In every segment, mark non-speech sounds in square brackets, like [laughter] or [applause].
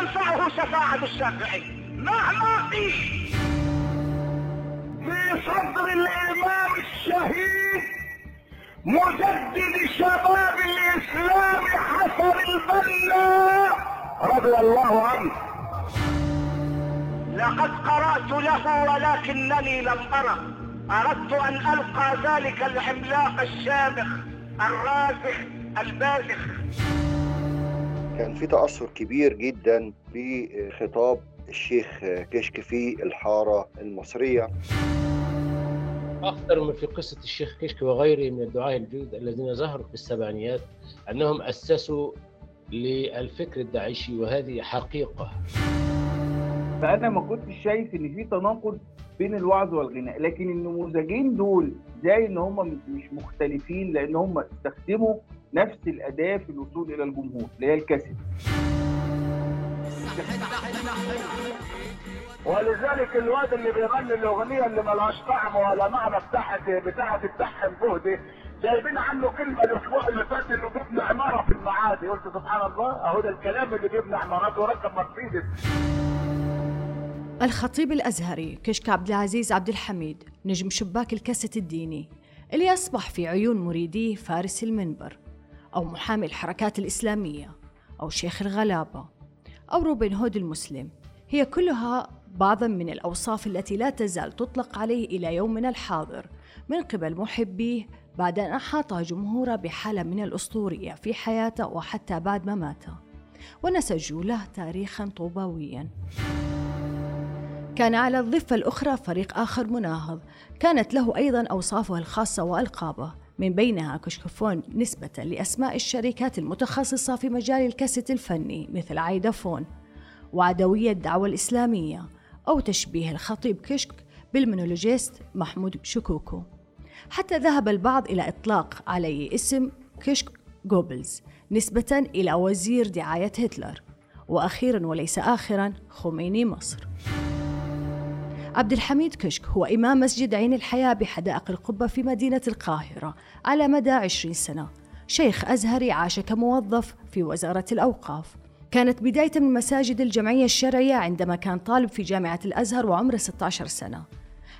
تنفعه شفاعة الشافعي. مهما قيل في صدر الإمام الشهيد مجدد شباب الإسلام حسن البنا رضي الله عنه. لقد قرأت له ولكنني لم أرى. أردت أن ألقى ذلك العملاق الشامخ الراسخ البازخ. كان في تأثر كبير جدا بخطاب الشيخ كشك في الحارة المصرية. أخطر من في قصة الشيخ كشك وغيره من الدعاة الجدد الذين ظهروا في السبعينيات أنهم أسسوا للفكر الداعشي وهذه حقيقة. فأنا ما كنتش شايف إن في تناقض بين الوعظ والغناء لكن النموذجين دول زي إن هم مش مختلفين لأن هم استخدموا نفس الأداة في الوصول إلى الجمهور اللي هي الكاسيت. ولذلك الواد اللي بيغني الأغنية اللي ملهاش طعم ولا معنى بتاعت بتاعت التحم جهدي جايبين عنه كلمة الأسبوع اللي فات إنه بيبني عمارة في المعادي. قلت سبحان الله أهو ده الكلام اللي بيبني عمارات وركب مرسيدس. الخطيب الأزهري كشك عبد العزيز عبد الحميد نجم شباك الكاسة الديني. اللي أصبح في عيون مريديه فارس المنبر. أو محامي الحركات الإسلامية أو شيخ الغلابة أو روبن هود المسلم. هي كلها بعضا من الأوصاف التي لا تزال تطلق عليه إلى يومنا الحاضر. من قبل محبيه بعد أن أحاط جمهوره بحالة من الأسطورية في حياته وحتى بعد مماته ونسجوا له تاريخا طوباويا. كان على الضفة الأخرى فريق آخر مناهض. كانت له أيضا أوصافه الخاصة وألقابه. من بينها كشكفون نسبة لأسماء الشركات المتخصصة في مجال الكاسيت الفني مثل عايدافون وعدوية الدعوة الإسلامية أو تشبيه الخطيب كشك بالمونولوجيست محمود شكوكو. حتى ذهب البعض إلى إطلاق عليه اسم كشك جوبلز نسبة إلى وزير دعاية هتلر. وأخيرا وليس آخرا خميني مصر. عبد الحميد كشك هو إمام مسجد عين الحياة بحدائق القبة في مدينة القاهرة على مدى عشرين سنة. شيخ أزهري عاش كموظف في وزارة الأوقاف. كانت بداية من مساجد الجمعية الشرعية عندما كان طالب في جامعة الأزهر وعمره 16 سنة.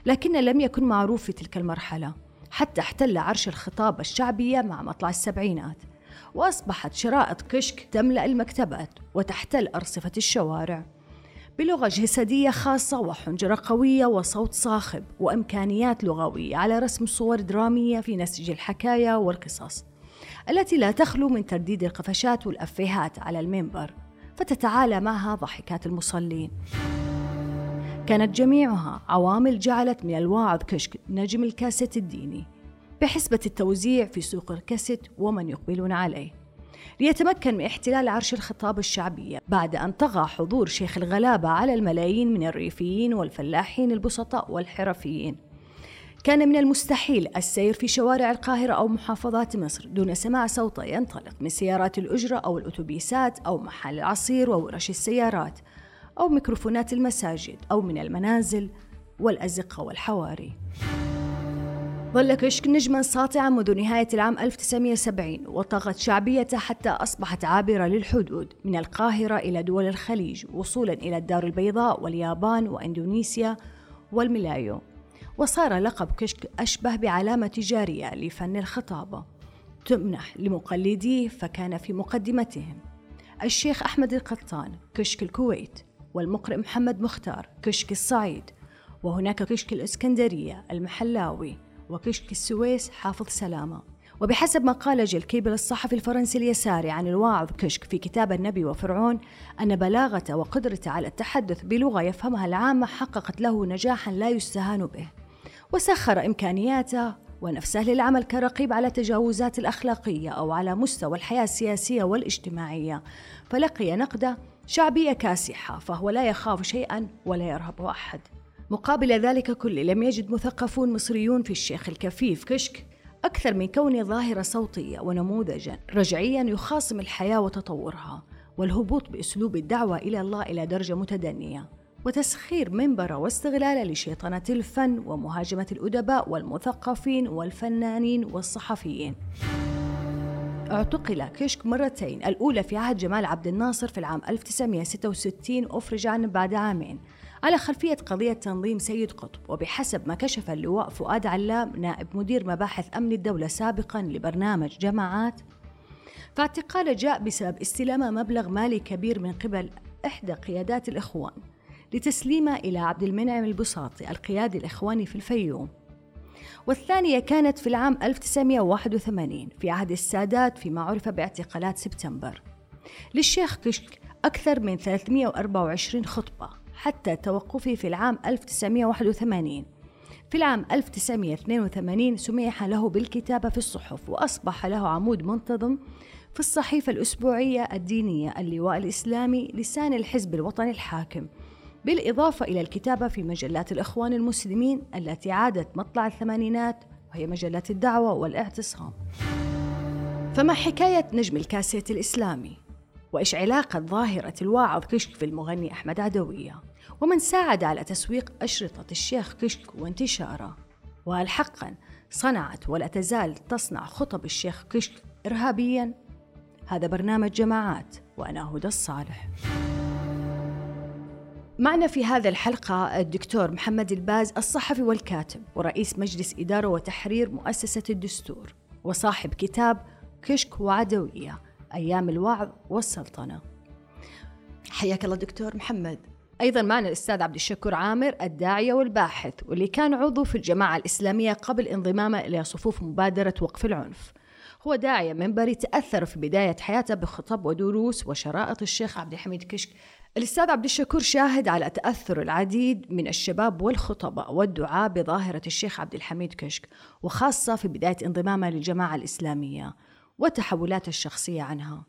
لكن لم يكن معروف في تلك المرحلة حتى احتل عرش الخطابة الشعبية مع مطلع السبعينات. وأصبحت شرائط كشك تملأ المكتبات وتحتل أرصفة الشوارع. بلغة جسدية خاصة وحنجرة قوية وصوت صاخب وإمكانيات لغوية على رسم صور درامية في نسج الحكاية والقصص التي لا تخلو من ترديد القفشات والأفيهات على المنبر فتتعالى معها ضحكات المصلين. كانت جميعها عوامل جعلت من الواعظ كشك نجم الكاسيت الديني بحسبة التوزيع في سوق الكاسيت ومن يقبلون عليه. ليتمكن من احتلال عرش الخطاب الشعبية بعد أن طغى حضور شيخ الغلابة على الملايين من الريفيين والفلاحين البسطاء والحرفيين. كان من المستحيل السير في شوارع القاهرة أو محافظات مصر دون سماع صوته ينطلق من سيارات الأجرة أو الأتوبيسات أو محل العصير وورش السيارات أو ميكروفونات المساجد أو من المنازل والأزقة والحواري. ظل كشك نجما ساطعا منذ نهاية العام 1970 وطغت شعبيته حتى أصبحت عابرة للحدود من القاهرة إلى دول الخليج وصولا إلى الدار البيضاء واليابان وإندونيسيا والملايو. وصار لقب كشك أشبه بعلامة تجارية لفن الخطابة. تمنح لمقلديه فكان في مقدمتهم. الشيخ أحمد القطان كشك الكويت والمقرئ محمد مختار كشك الصعيد وهناك كشك الإسكندرية المحلاوي. وكشك السويس حافظ سلامة. وبحسب ما قال جلكيبل الصحفي الفرنسي اليساري عن الواعظ كشك في كتاب النبي وفرعون أن بلاغته وقدرته على التحدث بلغة يفهمها العامة حققت له نجاحا لا يستهان به. وسخر إمكانياته ونفسه للعمل كرقيب على تجاوزات الأخلاقية أو على مستوى الحياة السياسية والاجتماعية. فلقي نقدة شعبية كاسحة فهو لا يخاف شيئا ولا يرهب أحد. مقابل ذلك كله لم يجد مثقفون مصريون في الشيخ الكفيف كشك أكثر من كونه ظاهرة صوتية ونموذجا رجعيا يخاصم الحياة وتطورها والهبوط بأسلوب الدعوة إلى الله إلى درجة متدنية وتسخير منبره واستغلاله لشيطنة الفن ومهاجمة الأدباء والمثقفين والفنانين والصحفيين. اعتقل كشك مرتين الأولى في عهد جمال عبد الناصر في العام 1966 أفرج عنه بعد عامين. على خلفية قضية تنظيم سيد قطب وبحسب ما كشف اللواء فؤاد علام نائب مدير مباحث أمن الدولة سابقا لبرنامج جماعات فاعتقاله جاء بسبب استلام مبلغ مالي كبير من قبل إحدى قيادات الإخوان لتسليمه إلى عبد المنعم البساطي القيادي الإخواني في الفيوم. والثانية كانت في العام 1981 في عهد السادات فيما عرف باعتقالات سبتمبر. للشيخ كشك أكثر من 324 خطبة. حتى توقفه في العام 1981 في العام 1982 سمح له بالكتابة في الصحف وأصبح له عمود منتظم في الصحيفة الأسبوعية الدينية اللواء الإسلامي لسان الحزب الوطني الحاكم بالإضافة إلى الكتابة في مجلات الإخوان المسلمين التي عادت مطلع الثمانينات وهي مجلات الدعوة والاعتصام فما حكاية نجم الكاسيت الإسلامي؟ وإيش علاقة ظاهرة الواعظ كشك في المغني أحمد عدوية؟ ومن ساعد على تسويق أشرطة الشيخ كشك وانتشاره؟ وهل حقا صنعت ولا تزال تصنع خطب الشيخ كشك إرهابيا؟ هذا برنامج جماعات وأنا هدى الصالح معنا في هذا الحلقة الدكتور محمد الباز الصحفي والكاتب ورئيس مجلس إدارة وتحرير مؤسسة الدستور وصاحب كتاب كشك وعدوية أيام الوعظ والسلطنة حياك الله دكتور محمد أيضا معنا الأستاذ عبد الشكور عامر الداعية والباحث واللي كان عضو في الجماعة الإسلامية قبل انضمامه إلى صفوف مبادرة وقف العنف. هو داعية منبري تأثر في بداية حياته بخطب ودروس وشرائط الشيخ عبد الحميد كشك. الأستاذ عبد الشكور شاهد على تأثر العديد من الشباب والخطباء والدعاة بظاهرة الشيخ عبد الحميد كشك وخاصة في بداية انضمامه للجماعة الإسلامية وتحولاته الشخصية عنها.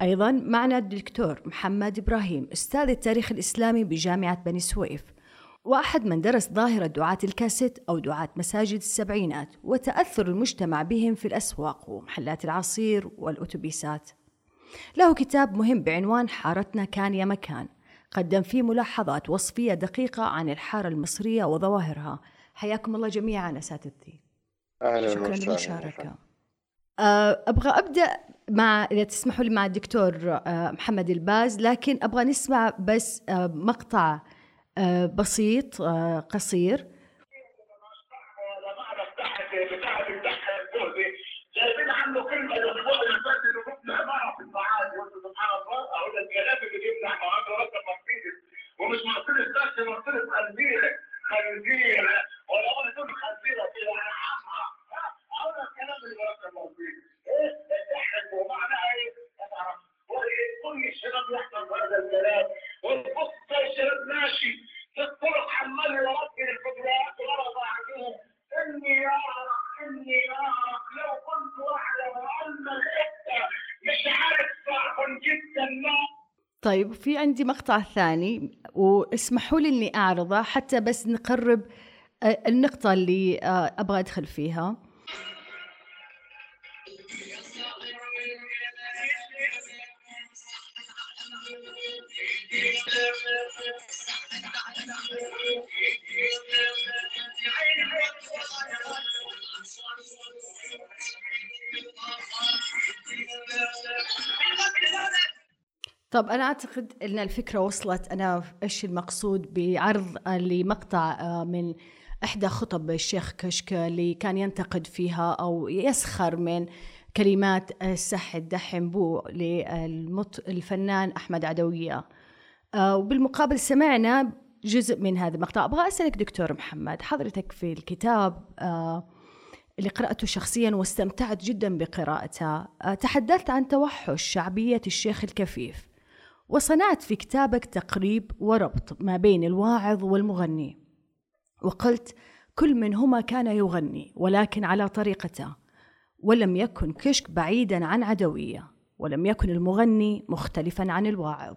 أيضا معنا الدكتور محمد إبراهيم أستاذ التاريخ الإسلامي بجامعة بني سويف وأحد من درس ظاهرة دعاة الكاسيت أو دعاة مساجد السبعينات وتأثر المجتمع بهم في الأسواق ومحلات العصير والأتوبيسات. له كتاب مهم بعنوان حارتنا كان يا مكان قدم فيه ملاحظات وصفية دقيقة عن الحارة المصرية وظواهرها. حياكم الله جميعا أساتذتي. شكرا للمشاركة. آه، أبغى أبدأ مع إذا تسمحوا لي مع الدكتور آه، محمد الباز لكن أبغى نسمع بس آه، مقطع آه، بسيط آه، قصير ومش مرسيدس بس مرسيدس خنزيره خنزيره طيب في عندي مقطع ثاني واسمحوا لي إني أعرضه حتى بس نقرب آه، النقطة اللي آه، أبغى أدخل فيها. طب أنا أعتقد إن الفكرة وصلت. أنا إيش المقصود بعرض لمقطع آه، من إحدى خطب الشيخ كشك اللي كان ينتقد فيها أو يسخر من كلمات السح الدحم بو للفنان أحمد عدوية. آه، وبالمقابل سمعنا جزء من هذا المقطع. أبغى أسألك دكتور محمد حضرتك في الكتاب آه، اللي قرأته شخصيا واستمتعت جدا بقراءته تحدثت عن توحش شعبية الشيخ الكفيف. وصنعت في كتابك تقريب وربط ما بين الواعظ والمغني. وقلت كل منهما كان يغني ولكن على طريقته ولم يكن كشك بعيدا عن عدوية ولم يكن المغني مختلفا عن الواعظ.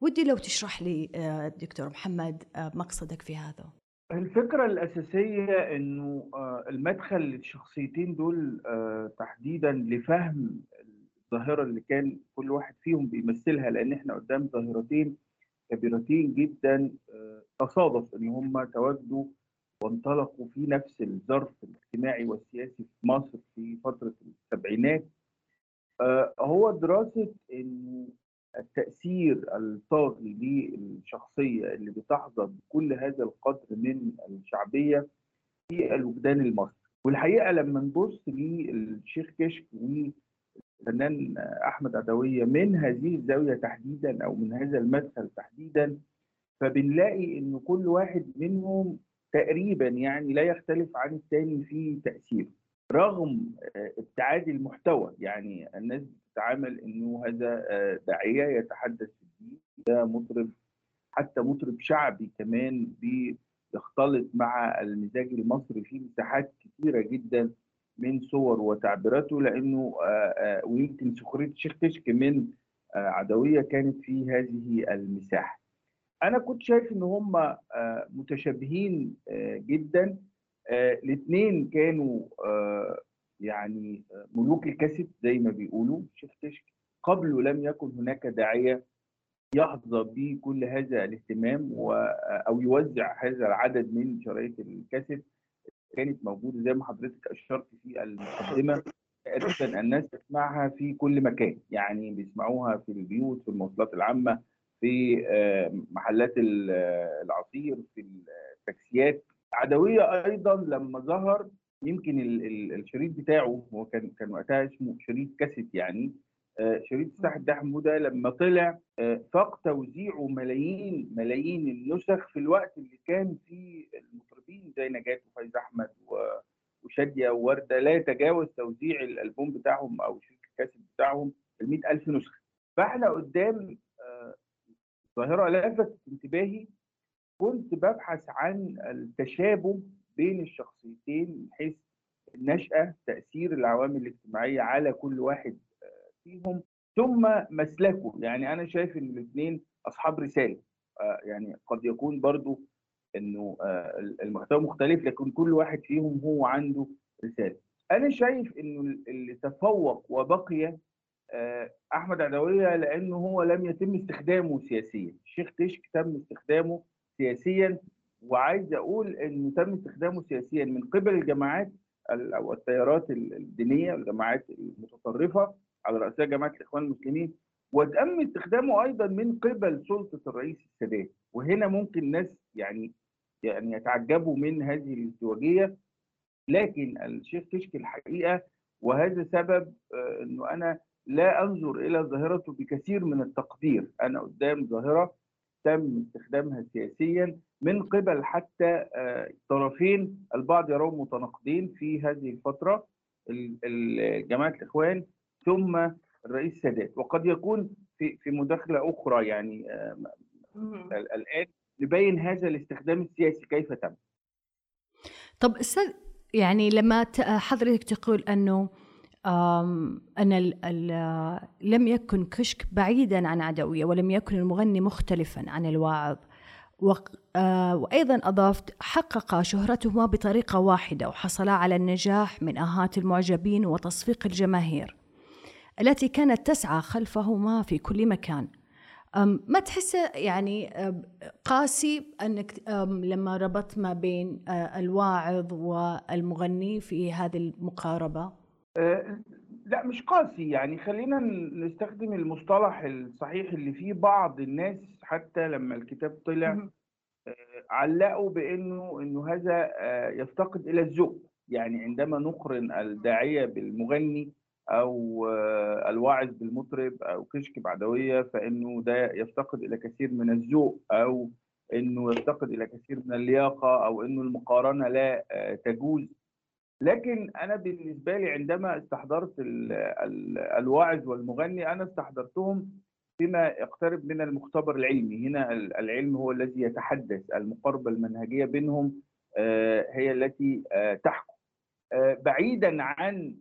ودي لو تشرح لي آه، دكتور محمد آه، مقصدك في هذا. الفكرة الأساسية إنه آه، المدخل للشخصيتين دول تحديدا لفهم الظاهرة اللي كان كل واحد فيهم بيمثلها لأن إحنا قدام ظاهرتين كبيرتين جدا آه، تصادف إن هم تواجدوا وانطلقوا في نفس الظرف الاجتماعي والسياسي في مصر في فترة السبعينات. آه، هو دراسة إنه التأثير الطاغي للشخصية اللي بتحظى بكل هذا القدر من الشعبية في الوجدان المصري. والحقيقة لما نبص للشيخ كشك والفنان أحمد عدوية من هذه الزاوية تحديدا أو من هذا المدخل تحديدا فبنلاقي إن كل واحد منهم تقريبا يعني لا يختلف عن الثاني في تأثيره. رغم آه، ابتعاد المحتوى يعني الناس بتتعامل إنه هذا آه، داعية يتحدث في الدين ده مطرب حتى مطرب شعبي كمان بيختلط مع المزاج المصري في مساحات كثيره جدا. من صور وتعبيراته لأنه آه، ويمكن سخرية الشيخ كشك من عدوية كانت في هذه المساحة. أنا كنت شايف إن هم متشابهين جدا. الاثنين كانوا آه، يعني ملوك الكاسيت زي ما بيقولوا. شيخ كشك قبله لم يكن هناك داعية يحظى بكل هذا الاهتمام أو يوزع هذا العدد من شرايط الكاسيت. كانت موجودة زي ما حضرتك أشرت في المقدمة [laughs] تقريبا الناس تسمعها في كل مكان يعني بيسمعوها في البيوت في المواصلات العامة في آه، محلات العصير في التاكسيات. عدوية أيضا لما ظهر يمكن ال ال الشريط بتاعه هو كان كان وقتها اسمه شريط كاسيت يعني. شريط الساحل ده حموده لما طلع آه فاق توزيعه ملايين ملايين النسخ في الوقت اللي كان فيه المطربين زي نجاة وفايز أحمد وشادية ووردة. لا يتجاوز توزيع الألبوم بتاعهم أو شريط الكاسيت بتاعهم ال 100000 نسخة. فإحنا قدام آه ظاهرة لفتت انتباهي. كنت ببحث عن التشابه بين الشخصيتين من حيث النشأة تأثير العوامل الاجتماعية على كل واحد آه، فيهم ثم مسلكه يعني أنا شايف إن الاثنين أصحاب رسالة. آه، يعني قد يكون برضو إنه آه، المحتوى مختلف لكن كل واحد فيهم هو عنده رسالة. أنا شايف إنه اللي تفوق وبقي أحمد عدوية لأنه هو لم يتم استخدامه سياسيا. الشيخ تشك تم استخدامه سياسيا وعايز أقول إنه تم استخدامه سياسيا من قبل الجماعات أو التيارات الدينية الجماعات المتطرفة على رأسها جماعة الإخوان المسلمين وتم استخدامه أيضا من قبل سلطة الرئيس السادات. وهنا ممكن الناس يعني يعني يتعجبوا من هذه الازدواجية. لكن الشيخ كشك الحقيقة وهذا سبب آه، إنه أنا لا أنظر إلى ظاهرته بكثير من التقدير. أنا قدام ظاهرة تم استخدامها سياسيا من قبل حتى آه، طرفين البعض يرون متناقضين في هذه الفترة. جماعة الإخوان ثم الرئيس السادات وقد يكون في في مداخلة أخرى يعني الآن نبين هذا الاستخدام السياسي كيف تم. طب أستاذ يعني لما حضرتك تقول أنه أن ال ال لم يكن كشك بعيدا عن عدوية ولم يكن المغني مختلفا عن الواعظ آه، وأيضا أضفت حقق شهرتهما بطريقة واحدة وحصلا على النجاح من آهات المعجبين وتصفيق الجماهير. التي كانت تسعى خلفهما في كل مكان. ما تحس يعني قاسي أنك لما ربطت ما بين الواعظ والمغني في هذه المقاربة؟ آه، لا مش قاسي يعني. خلينا نستخدم المصطلح الصحيح اللي فيه بعض الناس حتى لما الكتاب طلع آه، علقوا بأنه إنه هذا آه، يفتقد إلى الذوق. يعني عندما نقرن الداعية بالمغني أو الواعظ بالمطرب أو كشك بعدوية فإنه ده يفتقد إلى كثير من الذوق أو إنه يفتقد إلى كثير من اللياقة أو إنه المقارنة لا تجوز. لكن أنا بالنسبة لي عندما استحضرت الواعظ والمغني أنا استحضرتهم فيما يقترب من المختبر العلمي. هنا العلم هو الذي يتحدث المقاربة المنهجية بينهم آه، هي التي آه، تحكم. آه، بعيدا عن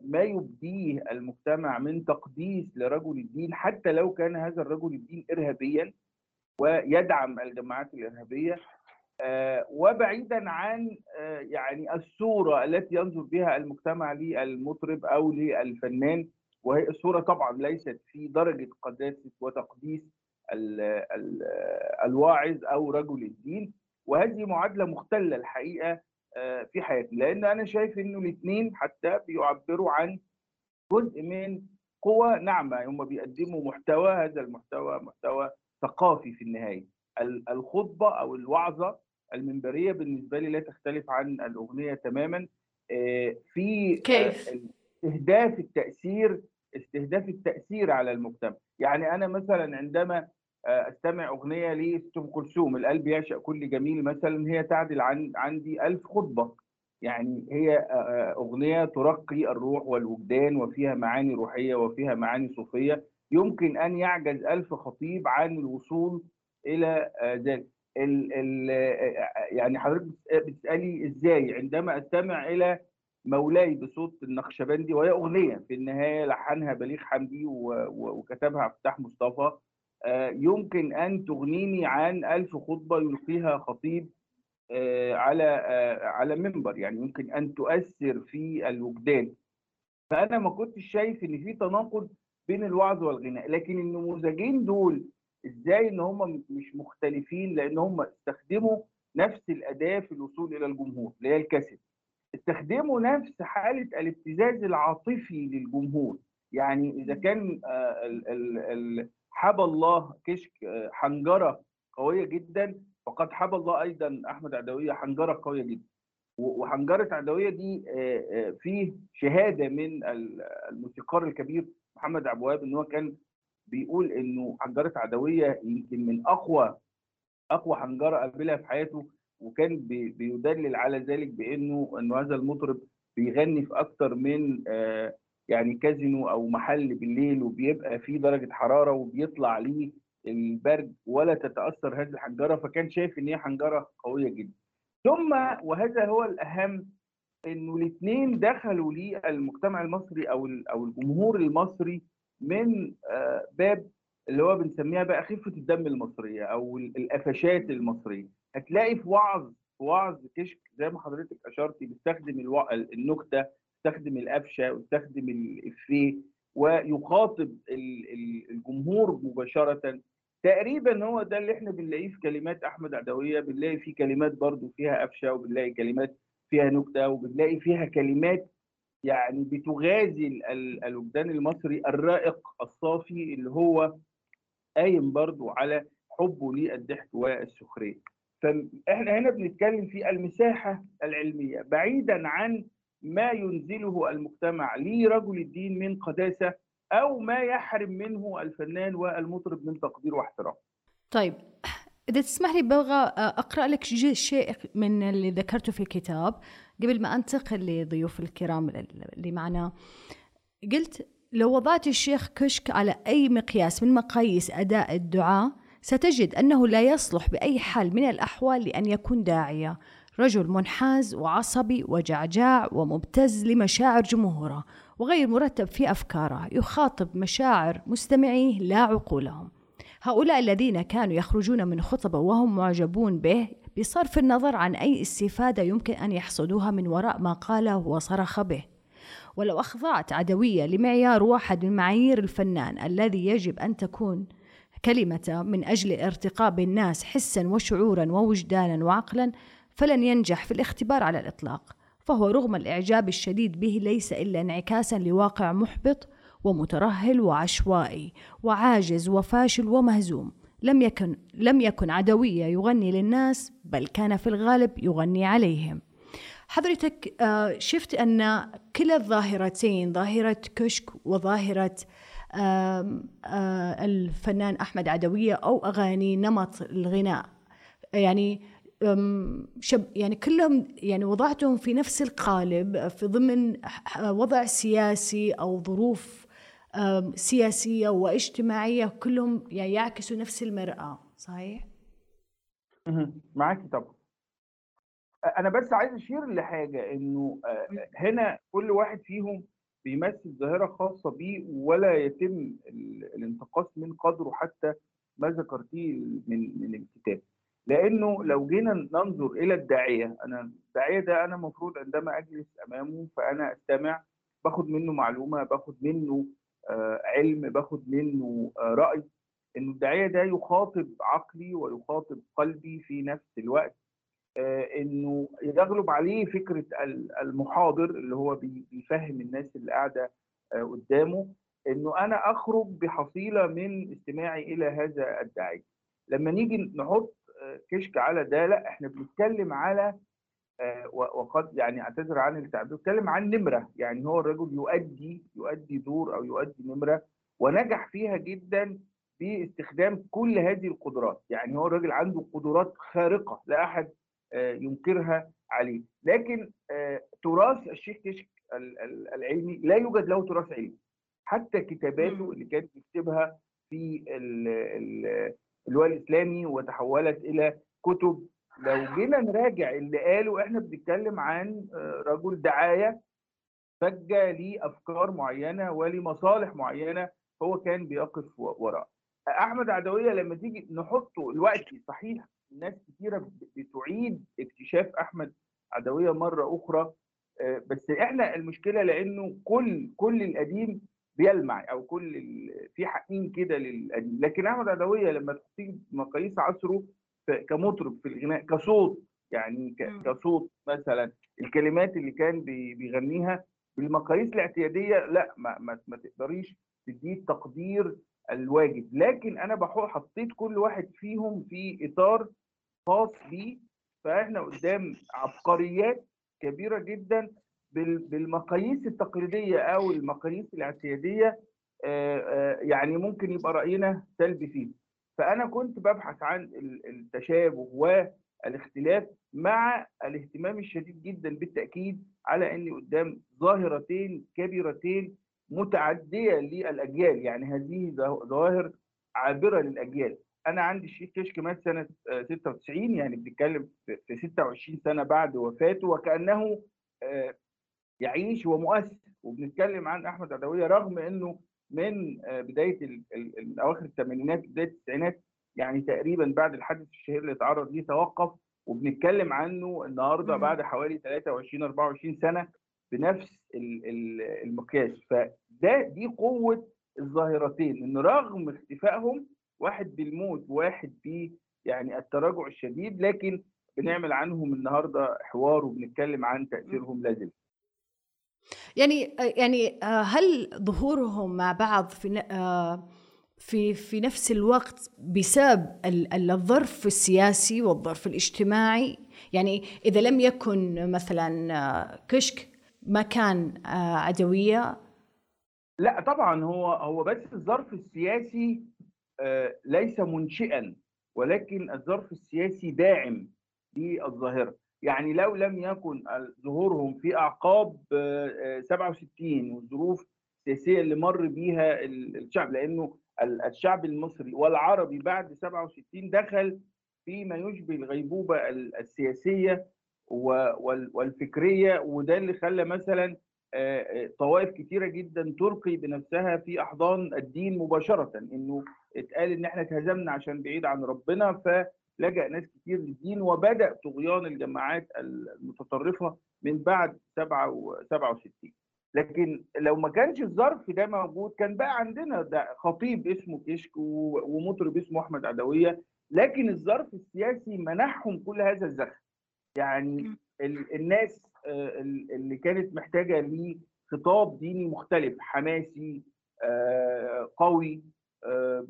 ما يبديه المجتمع من تقديس لرجل الدين حتى لو كان هذا الرجل الدين ارهابيا ويدعم الجماعات الإرهابية آه، وبعيدا عن آه، يعني الصورة التي ينظر بها المجتمع للمطرب أو للفنان وهي الصورة طبعا ليست في درجة قداسة وتقديس الواعظ أو رجل الدين وهذه معادلة مختلة الحقيقة. آه، في حياتي. لأن أنا شايف إنه الاثنين حتى بيعبروا عن جزء من قوى ناعمة. هم بيقدموا محتوى هذا المحتوى محتوى ثقافي في النهاية. ال- الخطبة أو الوعظة المنبرية بالنسبة لي لا تختلف عن الأغنية تماما. آه، في كيف؟ آه، استهداف التأثير استهداف التأثير على المجتمع. يعني أنا مثلا عندما آه، أستمع أغنية لأم كلثوم القلب يعشق كل جميل مثلا هي تعدل عن عندي ألف خطبة. يعني هي آه، آه، أغنية ترقي الروح والوجدان وفيها معاني روحية وفيها معاني صوفية. يمكن أن يعجز ألف خطيب عن الوصول إلى آه، ذلك. ال ال آه، يعني حضرتك بتسألي إزاي؟ عندما أستمع إلى مولاي بصوت النقشبندي وهي أغنية في النهاية لحنها بليغ حمدي وكتبها عبد الفتاح مصطفى آه، يمكن أن تغنيني عن ألف خطبة يلقيها خطيب آه، على آه، على منبر يعني يمكن أن تؤثر في الوجدان. فأنا ما كنتش شايف إن في تناقض بين الوعظ والغناء لكن النموذجين دول إزاي إن هم مش مختلفين؟ لأن هم استخدموا نفس الأداة في الوصول إلى الجمهور اللي هي الكاسيت. استخدموا نفس حالة الابتزاز العاطفي للجمهور. يعني إذا كان آه، حبى الله كشك حنجرة قوية جدا فقد حبى الله أيضا أحمد عدوية حنجرة قوية جدا. وحنجرة عدوية دي فيه شهادة من ال- الموسيقار الكبير محمد عبد الوهاب إن هو كان بيقول إنه حنجرة عدوية يمكن من أقوى أقوى حنجرة قابلها في حياته وكان بي- بيدلل على ذلك بإنه إنه هذا المطرب بيغني في أكتر من آه، يعني كازينو أو محل بالليل وبيبقى فيه درجة حرارة وبيطلع ليه البرد ولا تتأثر هذه الحنجرة فكان شايف إن هي حنجرة قوية جدا ثم وهذا هو الأهم إنه الاثنين دخلوا للمجتمع المصري أو أو الجمهور المصري من آه، باب اللي هو بنسميها بقى خفه الدم المصرية أو ال- القفشات المصرية هتلاقي في وعظ في وعظ كشك زي ما حضرتك أشرتي بيستخدم. النكتة بيستخدم القفشة ويستخدم الافيه ويخاطب ال- ال- الجمهور مباشرة. تقريبا هو ده اللي إحنا بنلاقيه في كلمات أحمد عدوية بنلاقي فيه كلمات برضو فيها قفشة وبنلاقي كلمات فيها نكتة وبنلاقي فيها كلمات يعني بتغازي ال- ال- الوجدان المصري الرائق الصافي اللي هو قايم برضو على حبه للضحك والسخرية. فإحنا هنا بنتكلم في المساحة العلمية. بعيدا عن ما ينزله المجتمع لرجل الدين من قداسة أو ما يحرم منه الفنان والمطرب من تقدير واحترام. طيب إذا تسمح لي ببغى أقرأ لك شيء من اللي ذكرته في الكتاب قبل ما أنتقل لضيوف الكرام اللي معنا. قلت لو وضعت الشيخ كشك على أي مقياس من مقاييس أداء الدعاء ستجد أنه لا يصلح بأي حال من الأحوال لأن يكون داعية. رجل منحاز وعصبي وجعجاع ومبتز لمشاعر جمهوره وغير مرتب في أفكاره يخاطب مشاعر مستمعيه لا عقولهم. هؤلاء الذين كانوا يخرجون من خطبه وهم معجبون به بصرف النظر عن أي استفادة يمكن أن يحصدوها من وراء ما قاله وصرخ به. ولو أخضعت عدوية لمعيار واحد من معايير الفنان الذي يجب أن تكون كلمة من أجل الارتقاء بالناس حسا وشعورا ووجدانا وعقلا فلن ينجح في الاختبار على الإطلاق فهو رغم الإعجاب الشديد به ليس إلا انعكاسا لواقع محبط ومترهل وعشوائي وعاجز وفاشل ومهزوم. لم يكن لم يكن عدوية يغني للناس بل كان في الغالب يغني عليهم. حضرتك آه، شفت أن كلا الظاهرتين ظاهرة كشك وظاهرة آه، الفنان أحمد عدوية أو أغاني نمط الغناء يعني شب يعني كلهم يعني وضعتهم في نفس القالب في ضمن وضع سياسي أو ظروف أم، سياسية واجتماعية كلهم يعني يعكسوا نفس المرأة صحيح؟ معاكي طبعا. أنا بس عايز أشير لحاجة إنه هنا كل واحد فيهم بيمثل ظاهرة خاصة بيه ولا يتم ال- الانتقاص من قدره حتى ما ذكرتيه من من الكتاب. لأنه لو جينا ننظر إلى الداعية أنا الداعية ده أنا المفروض عندما أجلس أمامه فأنا أستمع باخد منه معلومة باخد منه آه، علم باخد منه آه، رأي. إنه الداعية ده يخاطب عقلي ويخاطب قلبي في نفس الوقت. آه، إنه يغلب عليه فكرة ال- المحاضر اللي هو بي- بيفهم الناس اللي قاعدة قدامه. إنه أنا أخرج بحصيلة من استماعي إلى هذا الداعي. لما نيجي نحط كشك على ده لا إحنا بنتكلم على آه، وقد يعني اعتذر عن التعبير بنتكلم عن نمرة يعني هو الرجل يؤدي يؤدي دور أو يؤدي نمرة ونجح فيها جدا باستخدام كل هذه القدرات يعني هو الراجل عنده قدرات خارقة لا أحد آه، ينكرها عليه لكن آه، تراث الشيخ كشك ال- ال- العلمي لا يوجد له تراث علمي حتى كتاباته. اللي كان بيكتبها في ال- ال- اللواء الإسلامي وتحولت إلى كتب. لو جينا نراجع اللي قاله إحنا بنتكلم عن آه، رجل دعاية فجة لأفكار معينة ولمصالح معينة هو كان بيقف وراء. أحمد عدوية لما تيجي نحطه دلوقتي صحيح ناس كتيرة ب- بتعيد اكتشاف أحمد عدوية مرة أخرى آه، بس إحنا المشكلة لأنه كل كل القديم بيلمع أو كل ال- في حقين كده للقديم. لكن أحمد عدوية لما تحطيه مقاييس عصره كمطرب في الغناء كصوت يعني. كصوت مثلا الكلمات اللي كان بي- بيغنيها بالمقاييس الاعتيادية لا ما, ما, ما تقدريش تديه التقدير الواجب. لكن أنا بحط حطيت كل واحد فيهم في إطار خاص بيه. فإحنا قدام عبقريات كبيرة جدا. بالمقاييس التقليدية أو المقاييس الاعتيادية آه، آه، يعني ممكن يبقى رأينا سلبي فيه. فأنا كنت ببحث عن ال- التشابه والاختلاف مع الاهتمام الشديد جدا بالتأكيد على إني قدام ظاهرتين كبيرتين متعدية للأجيال. يعني هذه ظواهر عابرة للأجيال. أنا عندي الشيخ كشك مات سنة آه، 96 يعني بنتكلم في في 26 سنة بعد وفاته وكأنه آه، يعيش ومؤثر وبنتكلم عن أحمد عدوية رغم إنه من آه، بداية أواخر الثمانينات بداية التسعينات يعني تقريبا بعد الحادث الشهير اللي اتعرض ليه توقف. وبنتكلم عنه النهارده. بعد حوالي 23 24 سنة بنفس ال- ال- المقياس. فده دي قوة الظاهرتين إن رغم اختفائهم واحد بالموت وواحد ب يعني التراجع الشديد لكن بنعمل عنهم النهارده حوار وبنتكلم عن تأثيرهم لازم يعني يعني آه، هل ظهورهم مع بعض في آه، في في نفس الوقت بسبب ال- ال- الظرف السياسي والظرف الاجتماعي؟ يعني إذا لم يكن مثلا آه، كشك ما كان عدوية؟ لا طبعا هو هو بس الظرف السياسي ليس منشئا ولكن الظرف السياسي داعم للظاهرة. يعني لو لم يكن ظهورهم في أعقاب آه، آه، 67 والظروف السياسية اللي مر بيها ال- الشعب لأنه ال- الشعب المصري والعربي بعد 67 دخل فيما يشبه الغيبوبة ال- السياسية والفكرية وده اللي خلى مثلا آه، آه، طوائف كتيرة جدا تلقي بنفسها في أحضان الدين مباشرة إنه اتقال إن إحنا اتهزمنا عشان بعيد عن ربنا فلجأ ناس كتير للدين وبدأ طغيان الجماعات المتطرفة من بعد 67 لكن لو ما كانش الظرف ده موجود كان بقى عندنا ده خطيب اسمه كشك ومطرب اسمه أحمد عدوية لكن الظرف السياسي منحهم كل هذا الزخم. يعني ال- الناس آه، ال- اللي كانت محتاجة لخطاب ديني مختلف حماسي آه، قوي.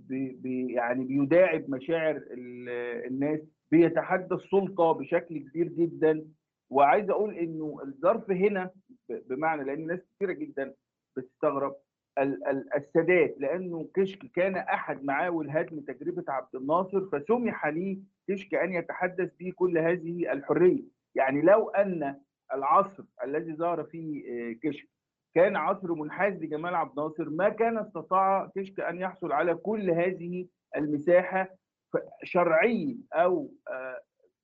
بي- بي- يعني بيداعب مشاعر ال- الناس بيتحدى السلطه بشكل كبير جدا. وعايز أقول إنه الظرف هنا بمعنى لأن ناس كثيره جدا بتستغرب ال- ال- السادات لأنه كشك كان أحد معاول هدم تجربة عبد الناصر فسمح لي كشك أن يتحدث به كل هذه الحرية. يعني لو أن العصر الذي ظهر فيه آه، كشك كان عصر منحاز لجمال عبد الناصر ما كان استطاع كشك أن يحصل على كل هذه المساحة شرعيا أو آه،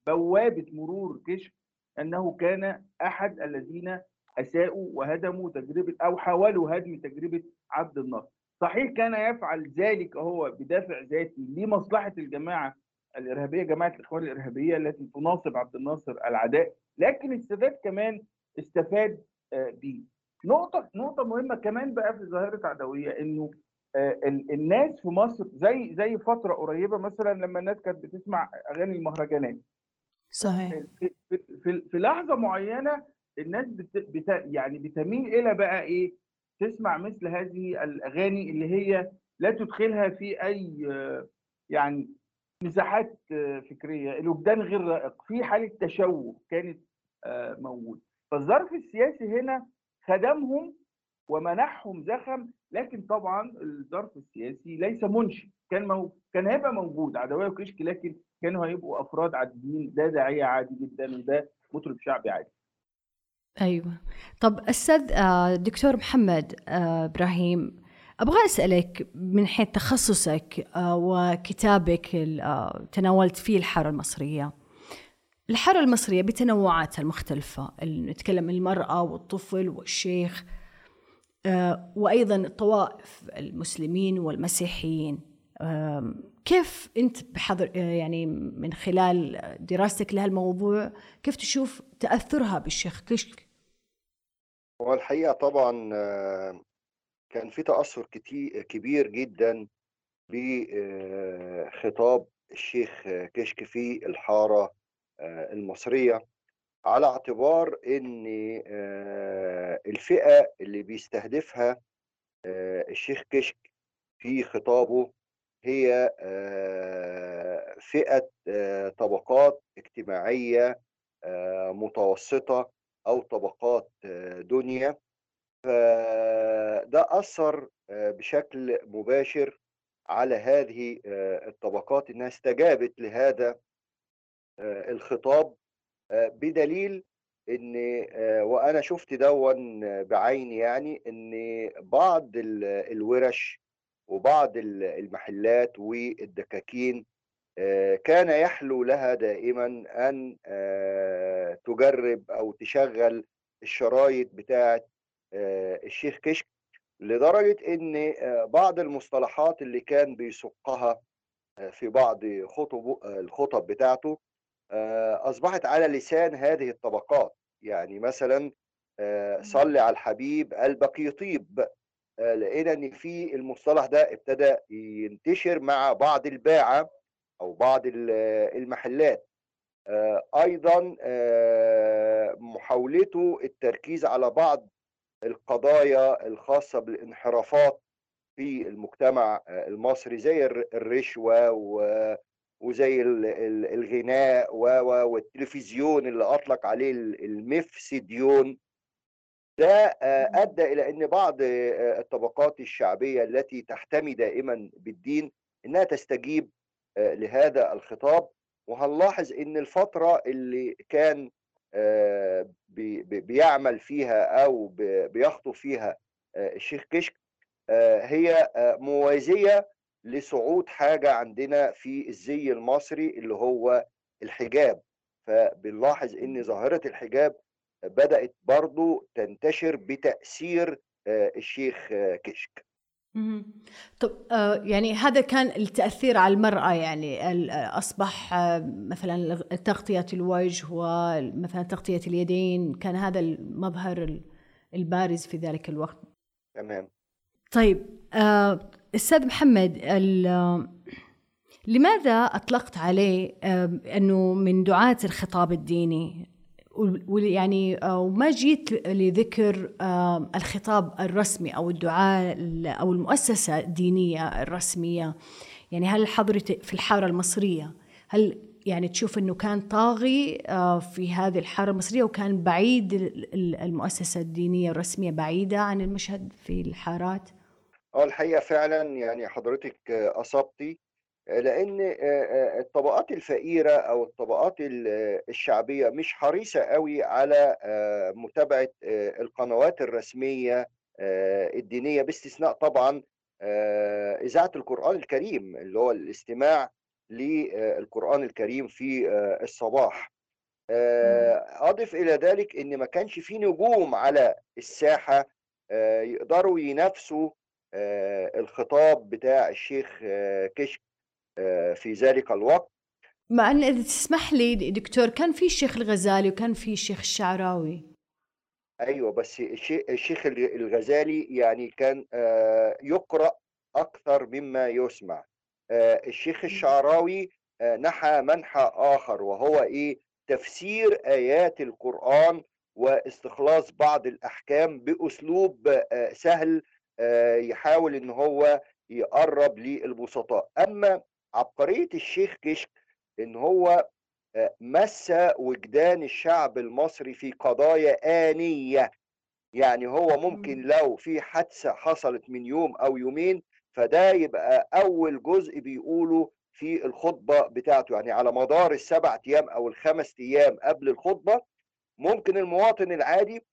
بوابة مرور كشك أنه كان أحد الذين أساءوا وهدموا تجربة أو حاولوا هدم تجربة عبد الناصر. صحيح كان يفعل ذلك هو بدافع ذاتي لمصلحة الجماعة الإرهابية جماعة الإخوان الإرهابية التي تناصب عبد الناصر العداء، لكن السادات كمان استفاد آه، بيه. نقطة نقطة مهمة كمان بقى في ظاهرة عدوية إنه آه، ال- الناس في مصر زي زي فترة قريبة مثلا لما الناس كانت بتسمع أغاني المهرجانات. صحيح. في, في, في, لحظة معينة الناس بت بت يعني بتميل إلى بقى إيه تسمع مثل هذه الأغاني اللي هي لا تدخلها في أي يعني مساحات آه، فكرية. الوجدان غير رائق. في حالة تشوه كانت آه، موجوده فالظرف السياسي هنا خدمهم ومنحهم زخم لكن طبعا الظرف السياسي ليس منشئ. كان مو... كان هيبقى موجود عدويه وكشك لكن كانوا هيبقوا أفراد عاديين. ده داعية عادي جدا وده مطرب شعبي عادي. أيوه. طب أستاذ آه، دكتور محمد آه، إبراهيم أبغى أسألك من حيث تخصصك آه، وكتابك تناولت فيه الحارة المصرية. الحارة المصرية بتنوعاتها المختلفة ال- نتكلم المرأة والطفل والشيخ آه، وأيضا الطوائف المسلمين والمسيحيين. كيف أنت بحضر آه، يعني من خلال دراستك لهالموضوع كيف تشوف تأثرها بالشيخ؟ كشك هو الحقيقة طبعا آه، كان في تأثر كتير كبير جدا بخطاب الشيخ كشك في الحارة آه، المصرية على اعتبار إن آه، الفئة اللي بيستهدفها آه، الشيخ كشك في خطابه هي آه، طبقات اجتماعية آه، متوسطة أو طبقات دنيا. فده آه، بشكل مباشر على هذه الطبقات إنها استجابت لهذا الخطاب آه، بدليل إن آه، وأنا شفت دون بعيني يعني إن بعض ال- الورش وبعض ال- المحلات والدكاكين آه، كان يحلو لها دائما أن آه، تجرب أو تشغل الشرايط بتاعة آه، الشيخ كشك لدرجة إن آه، بعض المصطلحات اللي كان بيسقها آه، في بعض خطب الخطب بتاعته آه، أصبحت على لسان هذه الطبقات. يعني مثلا آه، صل على الحبيب قلبك يطيب. آه، لقينا إن في المصطلح ده ابتدى ينتشر مع بعض الباعة أو بعض ال- المحلات. أيضا محاولته التركيز على بعض القضايا الخاصة بالانحرافات في المجتمع المصري زي الر- الرشوة و- وزي ال- ال- الغناء والتلفزيون اللي أطلق عليه ال- المفسديون. ده آه، أدى إلى أن بعض آه، الطبقات الشعبية التي تحتمي دائما بالدين أنها تستجيب آه، لهذا الخطاب. وهنلاحظ أن الفترة اللي كان بي- بي- بيعمل فيها بي- بيخطو فيها الشيخ كشك هي موازية لصعود حاجة عندنا في الزي المصري اللي هو الحجاب. فبنلاحظ إن ظاهرة الحجاب بدأت برضو تنتشر بتأثير آه، الشيخ آه، كشك. طب آه، يعني هذا كان التأثير على المرأة يعني أصبح مثلا تغطية الوجه ومثلا تغطية اليدين كان هذا المظهر ال- البارز في ذلك الوقت. تمام. طيب أستاذ محمد لماذا أطلقت عليه أنه من دعاة الخطاب الديني؟ وال- وال- يعني آه، وما جيت لذكر الخطاب الرسمي أو الدعاء ال- أو المؤسسة الدينية الرسمية؟ يعني هل حضرتك في الحارة المصرية؟ هل يعني تشوف أنه كان طاغي آه، في هذه الحارة المصرية وكان بعيد ال- ال- المؤسسة الدينية الرسمية بعيدة عن المشهد في الحارات؟ آه الحقيقة فعلا يعني حضرتك آه، آه، الطبقات الفقيرة أو الطبقات ال- الشعبية مش حريصة قوي على متابعة آه، القنوات الرسمية آه، الدينية باستثناء طبعا إذاعة القرآن الكريم اللي هو الاستماع للقرآن الكريم في الصباح. أضف إلى ذلك إن ما كانش في نجوم على الساحة آه، يقدروا ينافسوا الخطاب بتاع الشيخ آه، كشك آه، في ذلك الوقت. مع إن إذا تسمح لي دكتور كان في الشيخ الغزالي وكان في الشيخ الشعراوي. أيوه بس الشي- الشيخ الغ- الغزالي يعني كان آه، يقرأ أكثر مما يسمع. آه، الشيخ الشعراوي آه، نحى منحى آخر وهو إيه؟ تفسير آيات القرآن واستخلاص بعض الأحكام بأسلوب آه، سهل آه، يحاول إن هو يقرب للبسطاء. أما عبقرية الشيخ كشك إن هو آه، مس وجدان الشعب المصري في قضايا آنية. يعني هو ممكن لو في حادثة حصلت من يوم أو يومين فده يبقى أول جزء بيقوله في الخطبة بتاعته. يعني على مدار السبع أيام أو الخمس أيام قبل الخطبة ممكن المواطن العادي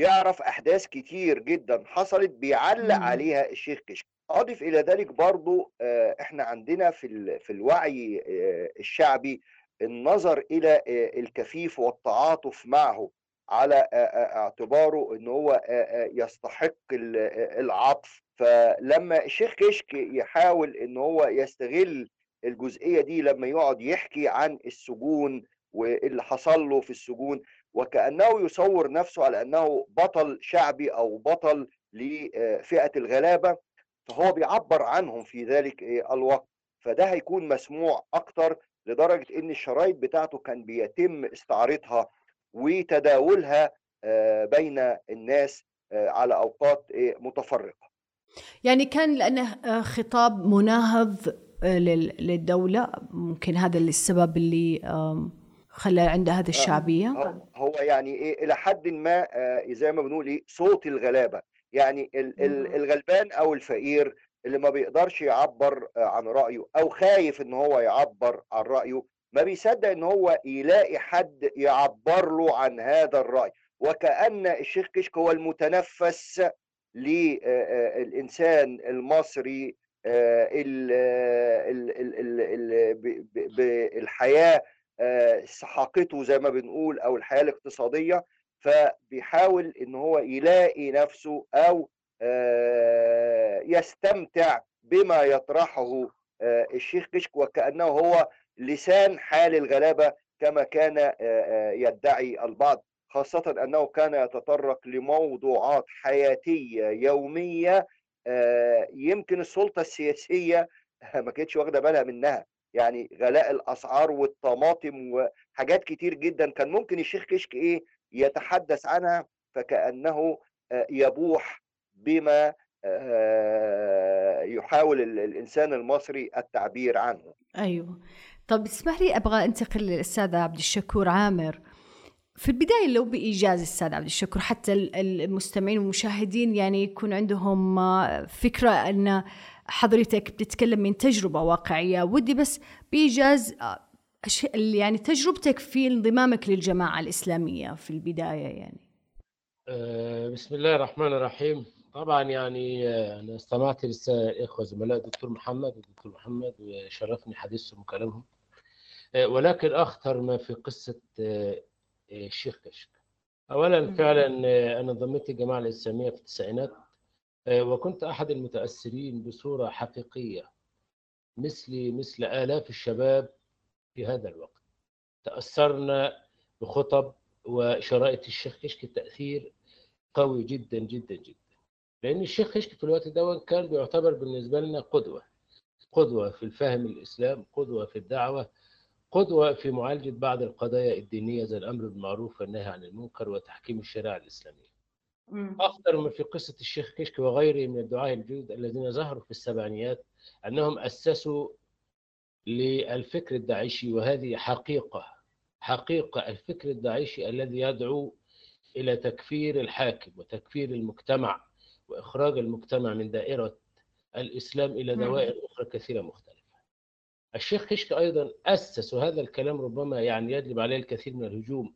يعرف أحداث كتير جدا حصلت بيعلق. عليها الشيخ كشك أضف إلى ذلك برضو آه، إحنا عندنا في في الوعي آه، الشعبي النظر إلى آه، الكفيف والتعاطف معه على اعتباره إن هو يستحق ال- العطف فلما الشيخ كشك يحاول إن هو يستغل الجزئية دي لما يقعد يحكي عن السجون واللي حصل له في السجون وكأنه يصور نفسه على أنه بطل شعبي أو بطل لفئة الغلابة فهو بيعبر عنهم في ذلك الوقت. فده هيكون مسموع أكتر لدرجة إن الشرايط بتاعته كان بيتم استعارتها وتداولها آه، بين الناس آه، على أوقات آه، متفرقة. يعني كان لأنه خطاب مناهض لل- للدولة ممكن هذا السبب اللي خلى عنده هذا الشعبية؟ هو- هو يعني إيه إلى حد ما آه، زي ما بنقول إيه صوت الغلابة. يعني ال- ال- مم. الغلبان أو الفقير اللي ما بيقدرش يعبر آه، عن رأيه أو خايف إن هو يعبر عن رأيه ما بيصدق إن هو يلاقي حد يعبر له عن هذا الرأي. وكأن الشيخ كشك هو المتنفس للإنسان المصري آه، سحاقته زي ما بنقول أو الحياة الاقتصادية فبيحاول إن هو يلاقي نفسه أو آه، يستمتع بما يطرحه آه، الشيخ كشك وكأنه هو لسان حال الغلابة كما كان آه، يدعي البعض خاصة أنه كان يتطرق لموضوعات حياتية يومية يمكن السلطة السياسية [laughs] ما كانتش واخدة بالها منها. يعني غلاء الأسعار والطماطم وحاجات كتير جدا. كان ممكن الشيخ كشك إيه يتحدث عنها فكأنه آه، يبوح بما آه، يحاول ال- الإنسان المصري التعبير عنه. أيوه. طب اسمح لي أبغى أنتقل للأستاذ عبد الشكور عامر. في البداية لو بإيجاز الأستاذ عبد الشكور حتى ال- المستمعين والمشاهدين يعني يكون عندهم آه، فكرة أن حضرتك بتتكلم من تجربة واقعية. ودي بس بإيجاز آه، يعني تجربتك في انضمامك للجماعة الإسلامية في البداية يعني. آه، بسم الله الرحمن الرحيم. طبعا يعني آه، أنا استمعت للسادة الاخوه زملاء الدكتور محمد والدكتور محمد وشرفني حديثهم وكلامهم ولكن أخطر ما في قصة الشيخ كشك. اولا. فعلا أنا انضميت للجماعه الإسلامية في التسعينات. وكنت أحد المتأثرين بصورة حقيقية مثلي مثل آلاف الشباب في هذا الوقت. تأثرنا بخطب وشرائط الشيخ كشك تأثير قوي جدا جدا جدا. لأن الشيخ كشك في الوقت ده كان بيعتبر بالنسبة لنا قدوة قدوة في الفهم الإسلام قدوة في الدعوة قدوة في معالجة بعض القضايا الدينية زي الأمر بالمعروف والنهي عن المنكر وتحكيم الشريعة الإسلامية. أخطر ما في قصة الشيخ كشك وغيره من الدعاة الجدد الذين ظهروا في السبعينيات أنهم أسسوا للفكر الداعشي وهذه حقيقة حقيقة الفكر الداعشي الذي يدعو إلى تكفير الحاكم وتكفير المجتمع وإخراج المجتمع من دائرة الإسلام إلى مم. دوائر أخرى كثيرة مختلفة. الشيخ كشك أيضا أسس وهذا الكلام ربما يعني يجلب عليه الكثير من الهجوم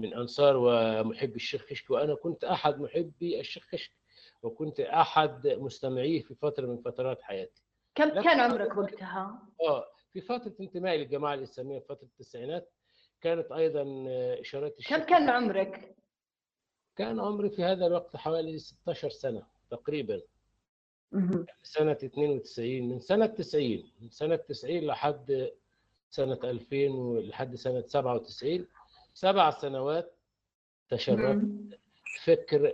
من أنصار ومحبي الشيخ كشك وأنا كنت أحد محبي الشيخ كشك وكنت أحد مستمعيه في فترة من فترات حياتي. كم كان عمرك وقتها؟ آه في فترة انتمائي للجماعة الإسلامية في فترة التسعينات كانت أيضا آه، إشارات الشيخ كم كان عمرك؟ كان عمري في هذا الوقت حوالي 16 سنة تقريبا سنة 92 من سنة 90 من سنة 90 لحد سنة 2000 ولحد سنة 97 سبع سنوات تشربت فكر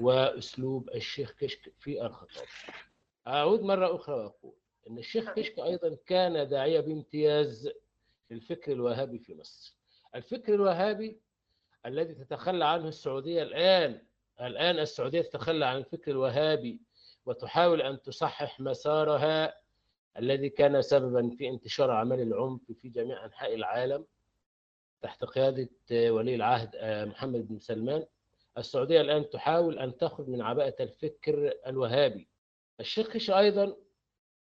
وأسلوب الشيخ كشك في الخطاب. أعود مرة أخرى وأقول أن الشيخ كشك أيضا كان داعية بامتياز للفكر الوهابي في مصر. الفكر الوهابي الذي تتخلى عنه السعودية الآن الآن السعودية تتخلى عن الفكر الوهابي وتحاول أن تصحح مسارها الذي كان سببا في انتشار أعمال العنف في جميع أنحاء العالم. تحت قيادة ولي العهد محمد بن سلمان. السعودية الآن تحاول أن تخرج من عباءة الفكر الوهابي. الشيخ كشك أيضا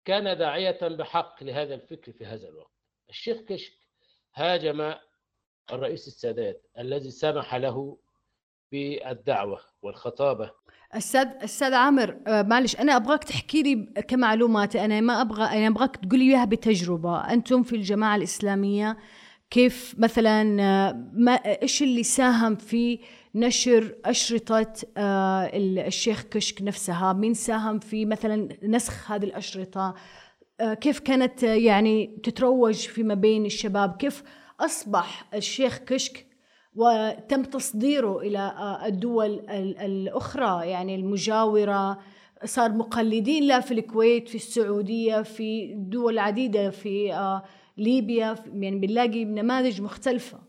كان داعية بحق لهذا الفكر في هذا الوقت. الشيخ كشك هاجم الرئيس السادات الذي سمح له بالدعوة والخطابة. أستاذ أستاذ عامر آه، معلش أنا أبغاك تحكي لي كمعلومات. أنا ما أبغى أنا أبغاك تقول لي إياها بتجربة. أنتم في الجماعة الإسلامية كيف مثلا آه، ما إيش اللي ساهم في نشر أشرطة آه، الشيخ كشك نفسها؟ مين ساهم في مثلا نسخ هذه الأشرطة؟ كيف كانت يعني تتروج فيما بين الشباب؟ كيف أصبح الشيخ كشك وتم تصديره آه، الدول الأخرى؟ يعني المجاورة صار مقلدين له في الكويت في السعودية في دول عديدة في آه، ليبيا يعني بنلاقي نماذج مختلفة.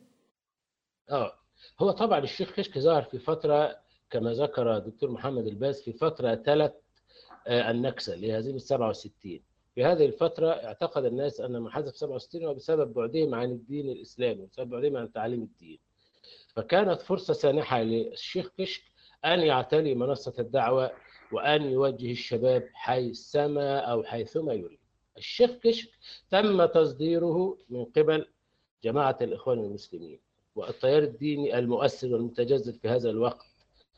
آه. هو طبعا الشيخ كشك ظهر في فترة كما ذكر الدكتور محمد الباز في فترة تلت النكسه اللي هي هزيمه 67 في هذه الفترة اعتقد الناس أن ما حدث في 67 هو بسبب بعدهم عن الدين الإسلامي بسبب بعدهم عن تعاليم الدين. فكانت فرصة سانحة للشيخ كشك أن يعتلي منصة الدعوة وأن يوجه الشباب حيثما أو حيثما يريد. الشيخ كشك تم تصديره من قبل جماعة الإخوان المسلمين والتيار الديني المؤثر والمتجذر في هذا الوقت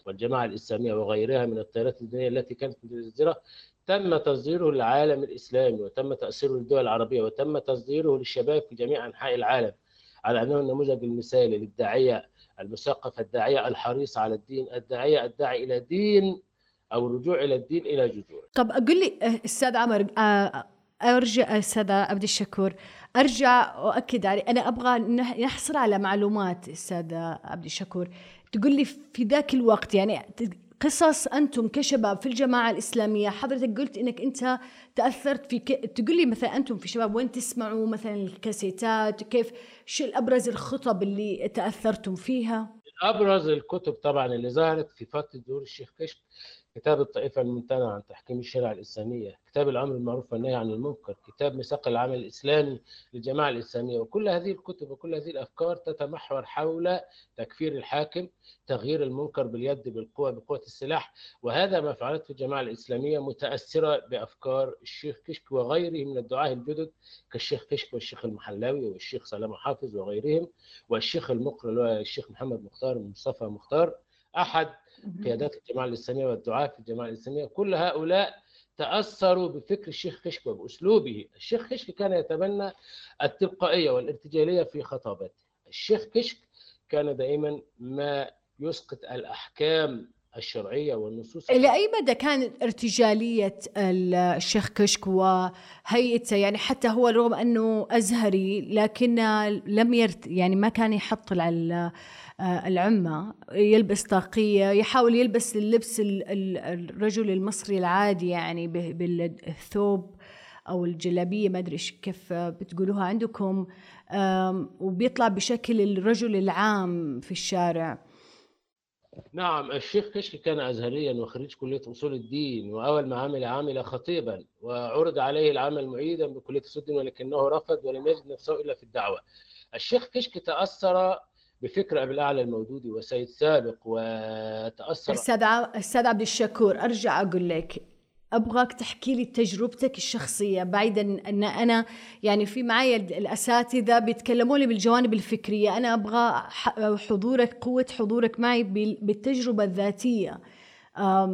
والجماعة الإسلامية وغيرها من التيارات الدينية التي كانت متجذرة تم تصديره للعالم الإسلامي وتم تأثيره للدول العربية وتم تصديره للشباب في جميع أنحاء العالم على أنه النموذج المثالي للداعية المثقف الداعية الحريص على الدين الداعية الداعي إلى دين أو الرجوع إلى الدين إلى جذور طب أقول لي آه، أستاذ عمر أرجع أستاذ عبد الشكور. أرجع وأكد علي أنا أبغى نحصر على معلومات أستاذ عبد الشكور. تقول لي في ذاك الوقت يعني قصص أنتم كشباب في الجماعة الإسلامية حضرتك قلت إنك أنت تأثرت في ك... تقول لي مثلا أنتم في شباب وين تسمعوا مثلا الكاسيتات؟ كيف؟ شو الأبرز الخطب اللي تأثرتم فيها؟ ابرز الكتب طبعا اللي ظهرت في فترة ظهور الشيخ كشك كتاب الطائفة الممتنعة عن تحكيم الشريعة الإسلامية كتاب الأمر المعروف والنهي عن المنكر كتاب ميثاق العمل الإسلامي للجماعة الإسلامية وكل هذه الكتب وكل هذه الأفكار تتمحور حول تكفير الحاكم تغيير المنكر باليد بالقوة بقوة السلاح وهذا ما فعلته الجماعة الإسلامية متأثرة بأفكار الشيخ كشك وغيره من الدعاة الجدد كالشيخ كشك والشيخ المحلاوي والشيخ سلام حافظ وغيرهم والشيخ المقر الشيخ محمد مختار مصطفى مختار. أحد قيادات الجماعة الإسلامية والدعاة في الجماعة الإسلامية كل هؤلاء تأثروا بفكر الشيخ كشك وبأسلوبه. الشيخ كشك كان يتبنى التلقائية والارتجالية في خطاباته. الشيخ كشك كان دائما ما يسقط الأحكام الشرعية والنصوص إلى أي مدى كانت ارتجالية الشيخ كشك وهيئته؟ يعني حتى هو رغم أنه أزهري لكن لم يرت يعني ما كان يحط على آه، العمة يلبس طاقية يحاول يلبس اللبس الرجل المصري العادي يعني بالثوب أو الجلابية ما أدري كيف بتقولوها عندكم وبيطلع بشكل الرجل العام في الشارع. نعم الشيخ كشك كان أزهريا وخريج كلية أصول الدين وأول ما عمل عمل خطيبا وعرض عليه العمل معيدا بكلية أصول الدين ولكنه رفض ولم يجد نفسه إلا في الدعوة. الشيخ كشك تأثر بفكر أبي الأعلى المودودي وسيد سابق وتأثر أستاذ أستاذ عبد الشكور أرجع أقول لك أبغاك تحكي لي تجربتك الشخصية بعيدا أن أنا يعني في معي الأساتذة بيتكلموا لي بالجوانب الفكرية. أنا أبغى حضورك قوة حضورك معي بالتجربة الذاتية.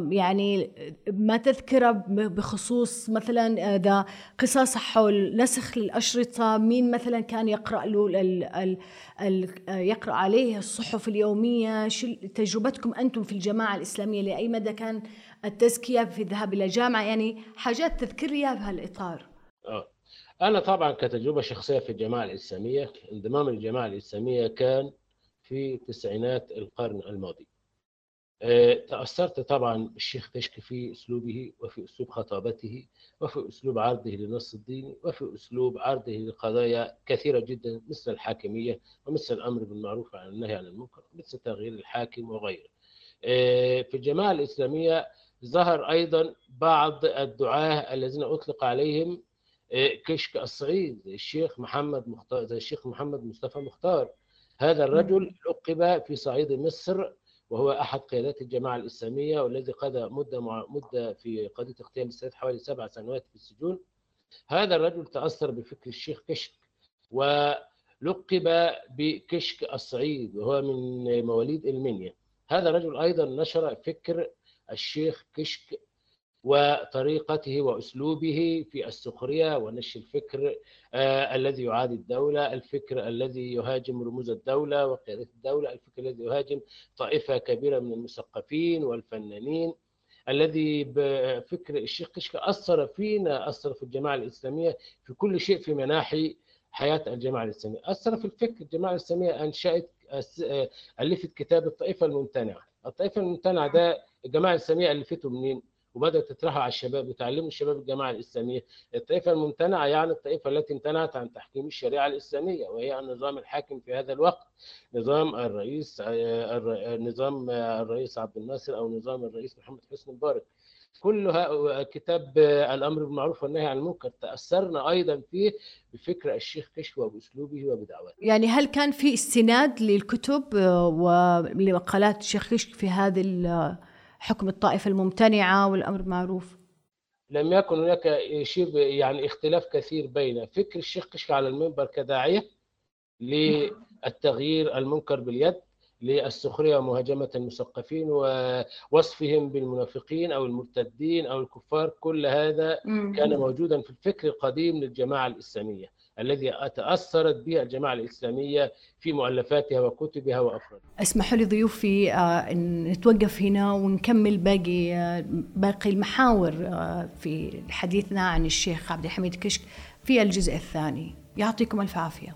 يعني ما تذكرة بخصوص مثلا إذا قصص حول نسخ الاشرطه مين مثلا كان يقرأ له ال ال ال يقرأ عليه الصحف اليومية؟ شو تجربتكم أنتم في الجماعة الإسلامية لأي مدى كان التزكية في الذهاب إلى جامعة يعني حاجات تذكر لي بهالإطار. آه. أنا طبعا كتجربة شخصية في الجماعة الإسلامية انضمام الجماعة الإسلامية كان في تسعينات القرن الماضي. آه، تأثرت طبعا بالشيخ كشك في أسلوبه وفي أسلوب خطابته وفي أسلوب عرضه للنص الديني وفي أسلوب عرضه لقضايا كثيرة جدا مثل الحاكمية ومثل الأمر بالمعروف عن النهي عن المنكر مثل تغيير الحاكم وغيره. آه، في الجماعة الإسلامية ظهر أيضا بعض الدعاة الذين أطلق عليهم آه، كشك الصعيد زي الشيخ محمد مختار زي الشيخ محمد مصطفى مختار. هذا الرجل لقب في صعيد مصر وهو أحد قيادات الجماعة الإسلامية والذي قضى مدة مع مدة في قضية اغتيال السادات حوالي سبع سنوات في السجون. هذا الرجل تأثر بفكر الشيخ كشك ولقب بكشك الصعيد وهو من مواليد المنيا. هذا الرجل أيضا نشر فكر الشيخ كشك وطريقته وأسلوبه في السخرية ونشر الفكر آه الذي يعادي الدولة، الفكر الذي يهاجم رموز الدولة وقيادات الدولة، الفكر الذي يهاجم طائفة كبيرة من المثقفين والفنانين الذي بفكر الشيخ كشك أثر فينا أثر في الجماعة الإسلامية في كل شيء في مناحي حياة الجماعة الإسلامية، أثر في الفكر الجماعة الإسلامية أنشأت ألفت كتاب الطائفة الممتنعة، الطائفة الممتنعة ده الجماعة الإسلامية الفته منين؟ وبدأت تطرحها على الشباب وتعلموا الشباب الجماعة الإسلامية الطائفة الممتنعة يعني الطائفة التي امتنعت عن تحكيم الشريعة الإسلامية وهي النظام الحاكم في هذا الوقت نظام الرئيس نظام الرئيس عبد الناصر أو نظام الرئيس محمد حسني مبارك كل كتاب الأمر بالمعروف والنهي عن المنكر تأثرنا أيضا فيه بفكر الشيخ كشك وبأسلوبه وبدعوته. يعني هل كان في استناد للكتب ولمقالات الشيخ كشك في هذه حكم الطائفة الممتنعة والأمر بالمعروف لم يكن هناك شيء يعني اختلاف كثير بين فكر الشيخ كشك على المنبر كداعية للتغيير المنكر باليد للسخرية ومهاجمة المثقفين ووصفهم بالمنافقين أو المرتدين أو الكفار كل هذا كان موجودا في الفكر القديم للجماعة الإسلامية. الذي تأثرت به الجماعة الإسلامية في مؤلفاتها وكتبها وأفرادها. أسمحوا لي ضيوفي أن نتوقف هنا ونكمل باقي باقي المحاور في حديثنا عن الشيخ عبد الحميد كشك في الجزء الثاني. يعطيكم ألف عافية.